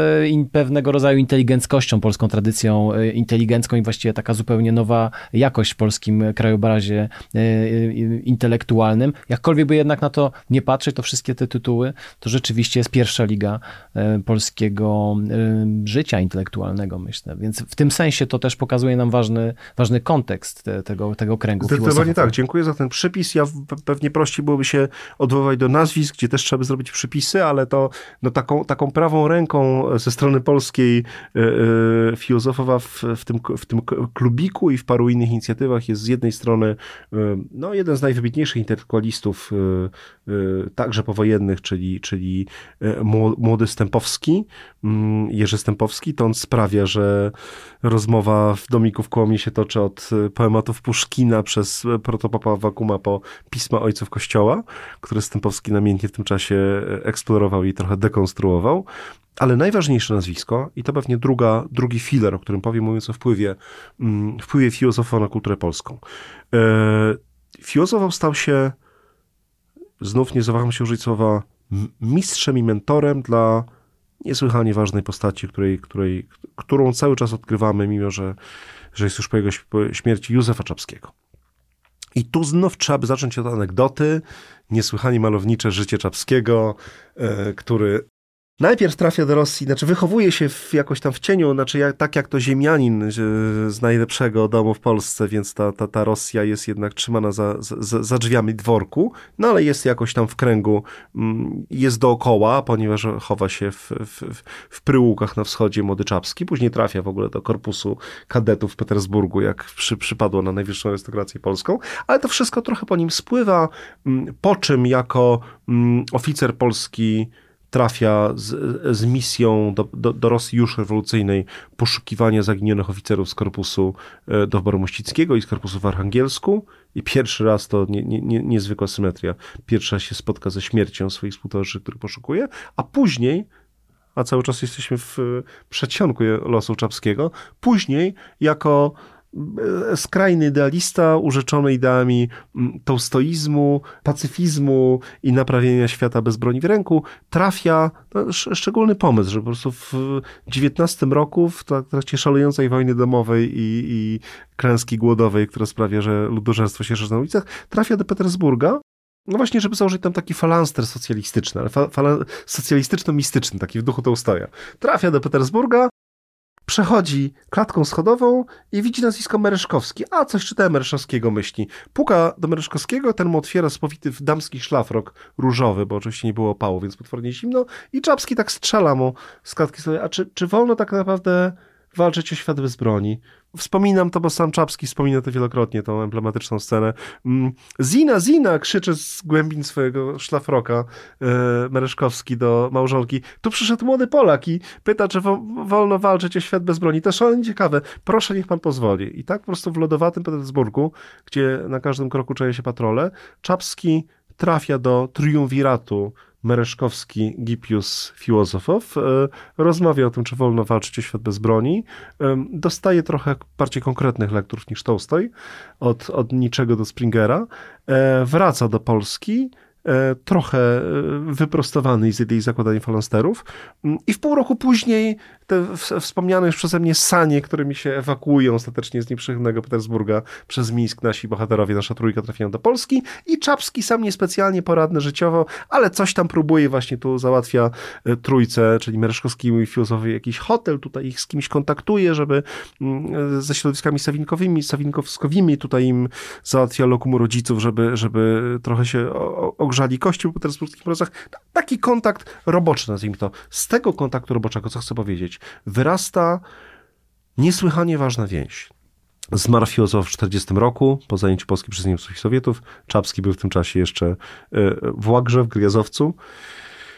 S1: pewnego rodzaju inteligenckością, polską tradycją e, inteligencką i właściwie taka zupełnie nowa jakość w polskim krajobrazie e, e, intelektualnym. Jakkolwiek by jednak na to nie patrzeć, to wszystkie te tytuły to rzeczywiście jest pierwsza liga e, polskiego e, życia intelektualnego, myślę. Więc w tym sensie to też pokazuje nam ważny, ważny kontekst tego, tego kręgu
S2: Zdecydowanie tak. Dziękuję za ten przypis. Ja pewnie prościej byłoby się odwoływać do nazwisk, gdzie też trzeba by zrobić przypisy, ale to no, taką, taką prawą ręką ze strony polskiej e, filozofowa w, w, tym, w tym klubiku i w paru innych inicjatywach jest z jednej strony no, jeden z najwybitniejszych intelektualistów także powojennych, czyli, czyli młody Stępowski, mm, Jerzy Stępowski, to on sprawia, że rozmowa w domiku w Kołomie się toczy od e, poematów Puszkina przez protopapa Wakuma po pisma ojców Kościoła, które Stępowski namiętnie w tym czasie e, eksplorował i trochę dekonstruował. Ale najważniejsze nazwisko, i to pewnie druga, drugi filar, o którym powiem, mówiąc o wpływie, mm, wpływie filozofa na kulturę polską. E, filozofą stał się, znów nie zawaham się użyć słowa mistrzem i mentorem dla niesłychanie ważnej postaci, której, której, którą cały czas odkrywamy, mimo że, że jest już po jego śmierci Józefa Czapskiego. I tu znów trzeba by zacząć od anegdoty, niesłychanie malownicze życie Czapskiego, e, który Najpierw trafia do Rosji, znaczy wychowuje się w, jakoś tam w cieniu, znaczy jak, tak jak to ziemianin z najlepszego domu w Polsce, więc ta, ta, ta Rosja jest jednak trzymana za, za, za drzwiami dworku, no ale jest jakoś tam w kręgu, mm, jest dookoła, ponieważ chowa się w, w, w Pryłukach na wschodzie Młody Czapski, później trafia w ogóle do korpusu kadetów w Petersburgu, jak przy, przypadło na najwyższą arystokrację polską, ale to wszystko trochę po nim spływa, mm, po czym jako mm, oficer polski trafia z, z misją do, do, do, Rosji już rewolucyjnej poszukiwania zaginionych oficerów z korpusu e, Dowboru Mościckiego i z korpusu w Archangelsku. I pierwszy raz to nie, nie, nie, niezwykła symetria. Pierwszy raz się spotka ze śmiercią swoich współtowarzyszy, których poszukuje, a później a cały czas jesteśmy w przedsionku losu Czapskiego, później jako skrajny idealista, urzeczony ideami mm, tolstoizmu, pacyfizmu i naprawienia świata bez broni w ręku, trafia no, szczególny pomysł, że po prostu w XIX roku, w trakcie szalejącej wojny domowej i, i klęski głodowej, która sprawia, że ludożerstwo się szerzy na ulicach, trafia do Petersburga, no właśnie, żeby założyć tam taki falanster socjalistyczny, ale socjalistyczno-mistyczny, taki w duchu Tolstoja. Trafia do Petersburga, przechodzi klatką schodową i widzi nazwisko Mereszkowski. A, coś czytałem Mereszkowskiego, myśli. Puka do Mereszkowskiego, ten mu otwiera spowity w damski szlafrok różowy, bo oczywiście nie było opału, więc potwornie zimno. I Czapski tak strzela mu z klatki schodowej. A czy, czy wolno tak naprawdę walczyć o świat bez broni. Wspominam to, bo sam Czapski wspomina to wielokrotnie, tą emblematyczną scenę. Mm, Zina, Zina! krzyczy z głębin swojego szlafroka e, Mereszkowski do małżonki. Tu przyszedł młody Polak i pyta, czy wo wolno walczyć o świat bez broni. To szalenie ciekawe. Proszę, niech pan pozwoli. I tak po prostu w lodowatym Petersburgu, gdzie na każdym kroku czaje się patrole, Czapski trafia do triumviratu Mereszkowski, Gipius, Filozofow, e, rozmawia o tym, czy wolno walczyć o świat bez broni. E, dostaje trochę bardziej konkretnych lektur niż Tolstoj, od, od niczego do Springera. E, wraca do Polski, trochę e, wyprostowany z idei zakładania falansterów. Mm, I w pół roku później te wspomniane już przeze mnie sanie, którymi się ewakuują ostatecznie z nieprzychylnego Petersburga przez Mińsk, nasi bohaterowie, nasza trójka trafiają do Polski i Czapski sam niespecjalnie poradny życiowo, ale coś tam próbuje, właśnie tu załatwia e, trójce, czyli Mereszkowskiemu i Filozofowi jakiś hotel, tutaj ich z kimś kontaktuje, żeby mm, ze środowiskami sawinkowskowymi tutaj im załatwia lokum rodziców, żeby, żeby trochę się ogrzali kości po petersburskich mrozach. Taki kontakt roboczy, nazwijmy to. Z tego kontaktu roboczego, co chcę powiedzieć, wyrasta niesłychanie ważna więź. Zmarł filozof w 40 roku, po zajęciu Polski przez Niemców i Sowietów. Czapski był w tym czasie jeszcze e, w Łagrze, w Gryjazowcu.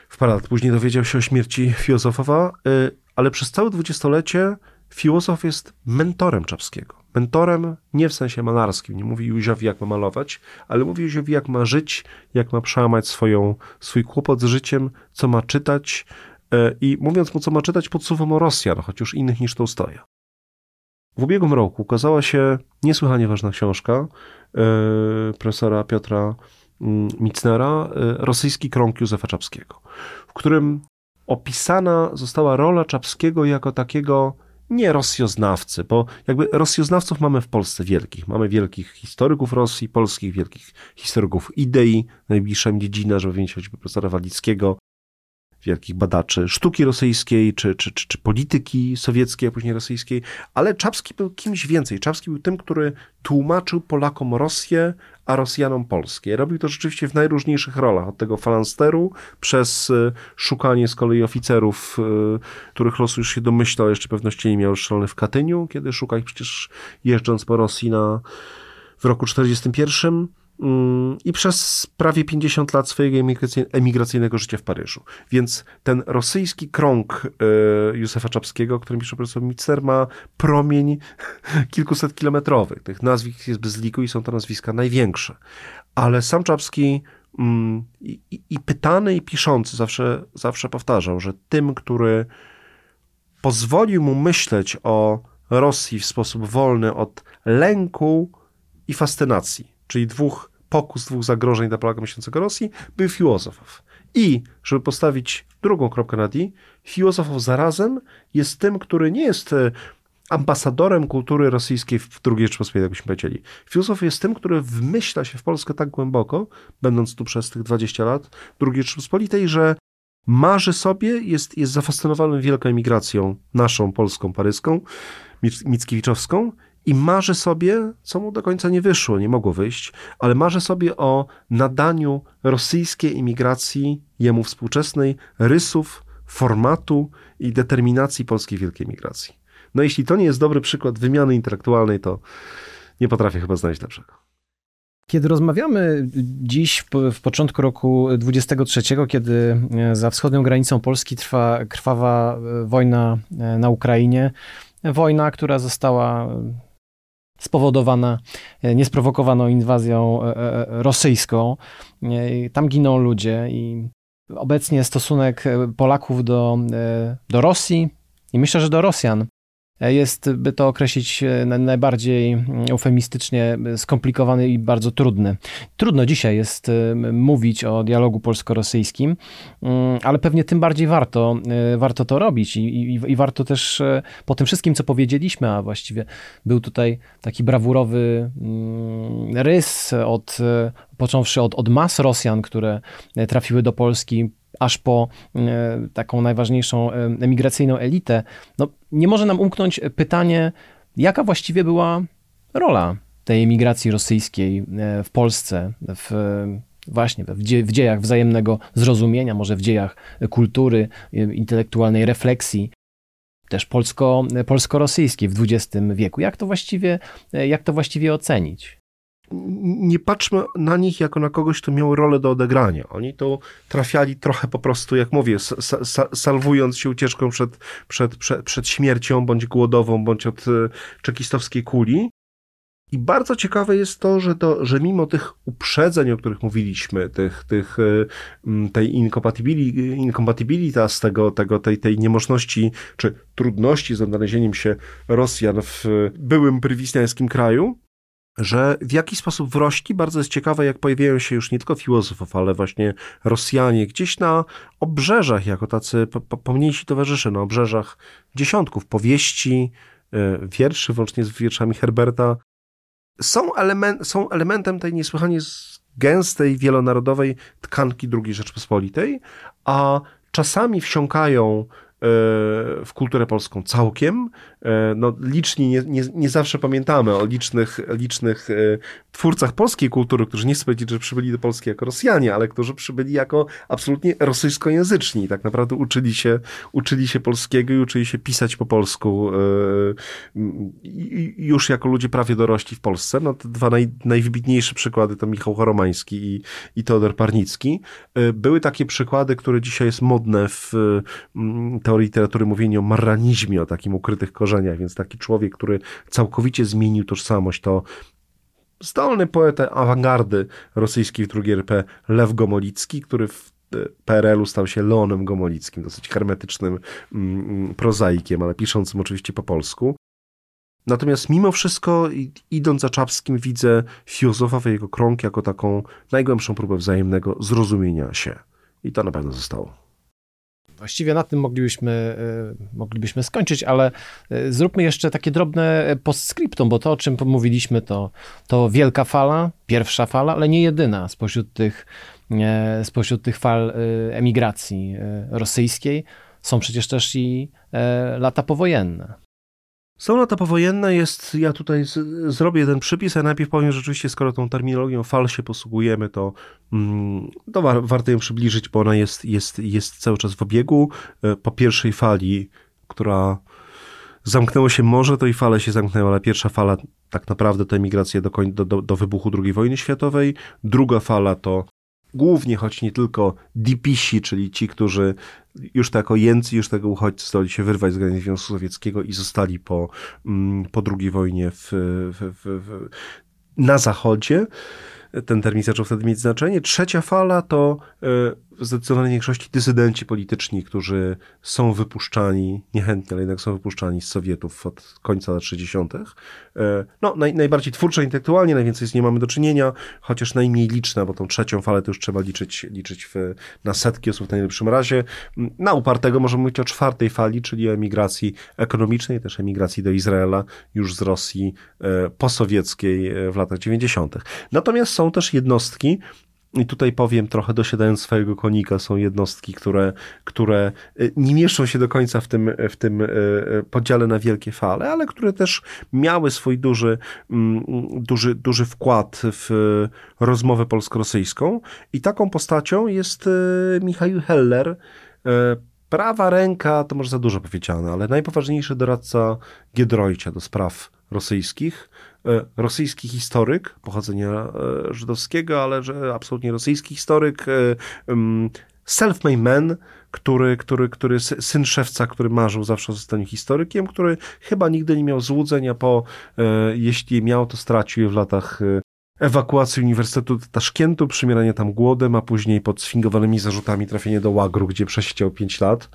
S2: W parę lat później dowiedział się o śmierci filozofowa, e, ale przez całe dwudziestolecie filozof jest mentorem Czapskiego. Mentorem nie w sensie malarskim, nie mówi Józiowi jak ma malować, ale mówi Józiowi jak ma żyć, jak ma przełamać swoją, swój kłopot z życiem, co ma czytać e, i mówiąc mu co ma czytać podsuwa mu Rosjan, już innych niż Tołstoja. W ubiegłym roku ukazała się niesłychanie ważna książka e, profesora Piotra mm, Micnera, e, Rosyjski krąg Józefa Czapskiego, w którym opisana została rola Czapskiego jako takiego nie rosjoznawcy, bo jakby rosjoznawców mamy w Polsce wielkich. Mamy wielkich historyków Rosji, polskich, wielkich historyków idei, najbliższa mi dziedzina, żeby wymienić choćby profesora Walickiego, wielkich badaczy sztuki rosyjskiej, czy, czy, czy, czy polityki sowieckiej, a później rosyjskiej, ale Czapski był kimś więcej. Czapski był tym, który tłumaczył Polakom Rosję, a Rosjanom Polskie. Robił to rzeczywiście w najróżniejszych rolach, od tego falansteru, przez y, szukanie z kolei oficerów, y, których losu już się domyślał, jeszcze pewności nie miał szalony w Katyniu, kiedy szukał ich przecież jeżdżąc po Rosji na, w roku 1941 Mm, i przez prawie 50 lat swojego emigracyjnego życia w Paryżu. Więc ten rosyjski krąg e, Józefa Czapskiego, o którym pisze profesor Mitzer, ma promień kilkuset kilometrowych. Tych nazwisk jest bez liku i są to nazwiska największe. Ale sam Czapski mm, i, i pytany, i piszący zawsze, zawsze powtarzał, że tym, który pozwolił mu myśleć o Rosji w sposób wolny od lęku i fascynacji czyli dwóch pokus, dwóch zagrożeń dla Polaka myślącego Rosji, był Filozofow. I, żeby postawić drugą kropkę na D, Filozofow zarazem jest tym, który nie jest e, ambasadorem kultury rosyjskiej w II Rzeczypospolitej, jakbyśmy powiedzieli. Filozof jest tym, który wmyśla się w Polskę tak głęboko, będąc tu przez tych 20 lat II Rzeczypospolitej, że marzy sobie, jest, jest zafascynowany wielką emigracją naszą, polską, paryską, mickiewiczowską i marzy sobie, co mu do końca nie wyszło, nie mogło wyjść, ale marzy sobie o nadaniu rosyjskiej imigracji, jemu współczesnej, rysów, formatu i determinacji polskiej wielkiej migracji. No jeśli to nie jest dobry przykład wymiany intelektualnej, to nie potrafię chyba znaleźć lepszego.
S1: Kiedy rozmawiamy dziś, w początku roku 23, kiedy e, za wschodnią granicą Polski trwa krwawa e, wojna e, na Ukrainie, wojna, która została spowodowana e, niesprowokowaną inwazją e, e, rosyjską. Tam giną ludzie i obecnie stosunek Polaków do, do Rosji i myślę, że do Rosjan jest, by to określić e, najbardziej eufemistycznie, skomplikowany i bardzo trudny. Trudno dzisiaj jest e, mówić o dialogu polsko-rosyjskim, mm, ale pewnie tym bardziej warto, e, warto to robić i, i, i warto też po tym wszystkim, co powiedzieliśmy, a właściwie był tutaj taki brawurowy mm, rys od, począwszy od, od mas Rosjan, które trafiły do Polski, aż po taką najważniejszą emigracyjną elitę, no, nie może nam umknąć pytanie, jaka właściwie była rola tej emigracji rosyjskiej w Polsce, w właśnie w dziejach wzajemnego zrozumienia, może w dziejach kultury, intelektualnej refleksji, też polsko, polsko-rosyjskiej w XX wieku. Jak to właściwie, jak to właściwie ocenić?
S2: Nie patrzmy na nich jako na kogoś, kto miał rolę do odegrania. Oni to trafiali trochę po prostu, jak mówię, salwując się ucieczką przed, przed, przed, przed śmiercią, bądź głodową, bądź od e, czekistowskiej kuli. I bardzo ciekawe jest to, że, to, że mimo tych uprzedzeń, o których mówiliśmy, tych, tych, e, tej inkompatybilitas, tego, tego, tej, tej niemożności czy trudności z odnalezieniem się Rosjan w byłym prywisniańskim kraju, że w jaki sposób wrośli, bardzo jest ciekawe, jak pojawiają się już nie tylko filozofów, ale właśnie Rosjanie gdzieś na obrzeżach, jako tacy pomniejsi towarzysze, na obrzeżach dziesiątków powieści, e, wierszy, włącznie z wierszami Herberta, są, element, są elementem tej niesłychanie gęstej, wielonarodowej tkanki II Rzeczpospolitej, a czasami wsiąkają w kulturę polską całkiem. E, no, liczni nie, nie, nie zawsze pamiętamy o licznych, licznych e, twórcach polskiej kultury, którzy nie chcę powiedzieć, że przybyli do Polski jako Rosjanie, ale którzy przybyli jako absolutnie rosyjskojęzyczni. Tak naprawdę uczyli się, uczyli się polskiego i uczyli się pisać po polsku e, już jako ludzie prawie dorośli w Polsce. No, te dwa naj, najwybitniejsze przykłady to Michał Choromański i, i Teodor Parnicki. Były takie przykłady, które dzisiaj jest modne w teorii literatury mówienie o marranizmie, o takim ukrytych korzeniach, więc taki człowiek, który całkowicie zmienił tożsamość, to zdolny poeta awangardy rosyjskiej w II RP Lew Gomolicki, który w e, PRL-u stał się Leonem Gomolickim, dosyć hermetycznym mm, mm, prozaikiem, ale piszącym oczywiście po polsku. Natomiast mimo wszystko, idąc za Czapskim, widzę filozofa jego krąg jako taką najgłębszą próbę wzajemnego zrozumienia się. I to na pewno zostało.
S1: Właściwie na tym moglibyśmy, e, moglibyśmy skończyć, ale e, zróbmy jeszcze takie drobne postscriptum, bo to, o czym mówiliśmy, to, to wielka fala, pierwsza fala, ale nie jedyna spośród tych, e, spośród tych fal emigracji rosyjskiej. Są przecież też i lata powojenne.
S2: Są lata powojenne, jest, ja tutaj z, zrobię jeden przypis, a najpierw powiem, że rzeczywiście skoro tą terminologią fal się posługujemy, to, mm, to war, warto ją przybliżyć, bo ona jest, jest, jest cały czas w obiegu. E, po pierwszej fali, która zamknęło się morze, to i fale się zamknęły, ale pierwsza fala tak naprawdę to emigracja do, do, do wybuchu II wojny światowej, druga fala to głównie, choć nie tylko dipisi, czyli ci, którzy już tak ojęcy, już tego uchodźcy zdali się wyrwać z granic Związku Sowieckiego i zostali po, mm, po II wojnie w, w, w, na zachodzie. Ten termin zaczął wtedy mieć znaczenie. Trzecia fala to e, w zdecydowanej większości dysydenci polityczni, którzy są wypuszczani, niechętnie, ale jednak są wypuszczani z Sowietów od końca lat 60. E, no, naj, najbardziej twórczo intelektualnie, najwięcej z nie mamy do czynienia, chociaż najmniej liczna, bo tą trzecią falę to już trzeba liczyć, liczyć w, na setki osób w najlepszym razie. Na upartego możemy mówić o czwartej fali, czyli o emigracji ekonomicznej, też emigracji do Izraela, już z Rosji e, posowieckiej e, w latach 90. Natomiast są też jednostki, i tutaj powiem trochę dosiadając swojego konika, są jednostki, które, które y, nie mieszczą się do końca w tym, w tym y, y, podziale na wielkie fale, ale które też miały swój duży, mm, duży, duży wkład w rozmowę polsko-rosyjską. I taką postacią jest Michał Heller, prawa ręka, to może za dużo powiedziane, ale najpoważniejszy doradca Giedroycia do spraw rosyjskich, rosyjski historyk pochodzenia e, żydowskiego, ale że absolutnie rosyjski historyk, e, self-made man, który, który, który, syn szewca, który marzył zawsze o zostaniu historykiem, który chyba nigdy nie miał złudzenia po, jeśli miał, to stracił je w latach ewakuacji Uniwersytetu Taszkentu, przymieranie tam głodem, a później pod sfingowanymi zarzutami trafienie do łagru, gdzie przesiedział 5 lat,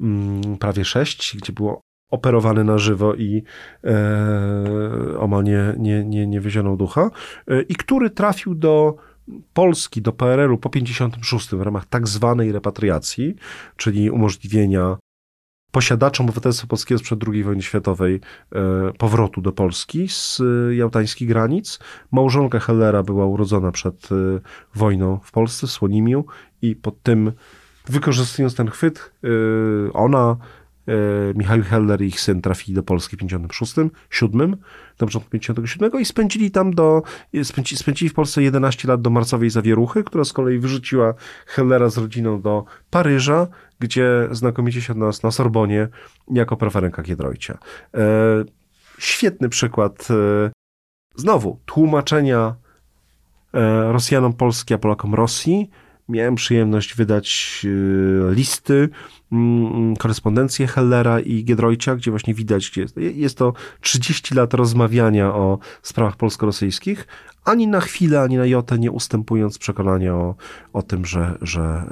S2: mm, prawie 6, gdzie było operowany na żywo i e, omal nie, nie, nie, nie wyzionął ducha, e, i który trafił do Polski, do PRL-u po 56 w ramach tak zwanej repatriacji, czyli umożliwienia posiadaczom obywatelstwa polskiego sprzed II wojny światowej e, powrotu do Polski z jałtańskich granic. Małżonka Hellera była urodzona przed e, wojną w Polsce, w Słonimiu i pod tym wykorzystując ten chwyt, ona E, Michał Heller i ich syn trafili do Polski w 56, 7, na początku 57 i spędzili tam do, spędzili, spędzili w Polsce 11 lat do marcowej zawieruchy, która z kolei wyrzuciła Hellera z rodziną do Paryża, gdzie znakomicie się nas na Sorbonie jako prawa ręka Giedroycia. E, świetny przykład e, znowu tłumaczenia e, Rosjanom Polski, a Polakom Rosji, miałem przyjemność wydać y, listy, mm, mm, korespondencję Hellera i Giedroycia, gdzie właśnie widać, gdzie jest, jest to 30 lat rozmawiania o sprawach polsko-rosyjskich, ani na chwilę, ani na jotę nie ustępując przekonania o, o tym, że, że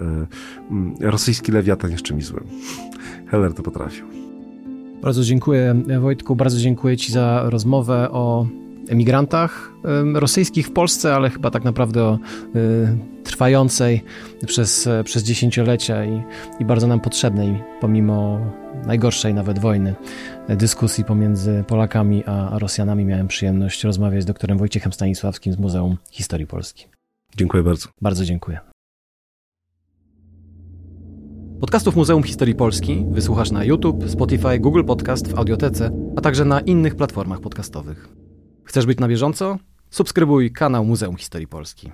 S2: y, mm, rosyjski lewiatan jest czymś złym. Heller to potrafił.
S1: Bardzo dziękuję Wojtku, bardzo dziękuję Ci za rozmowę o emigrantach rosyjskich w Polsce, ale chyba tak naprawdę o y, trwającej przez, przez dziesięciolecia i, i bardzo nam potrzebnej, pomimo najgorszej nawet wojny, dyskusji pomiędzy Polakami a, Rosjanami. Miałem przyjemność rozmawiać z doktorem Wojciechem Stanisławskim z Muzeum Historii Polski.
S2: Dziękuję bardzo.
S1: Bardzo dziękuję. Podcastów Muzeum Historii Polski wysłuchasz na YouTube, Spotify, Google Podcast w Audiotece, a także na innych platformach podcastowych. Chcesz być na bieżąco? Subskrybuj kanał Muzeum Historii Polski.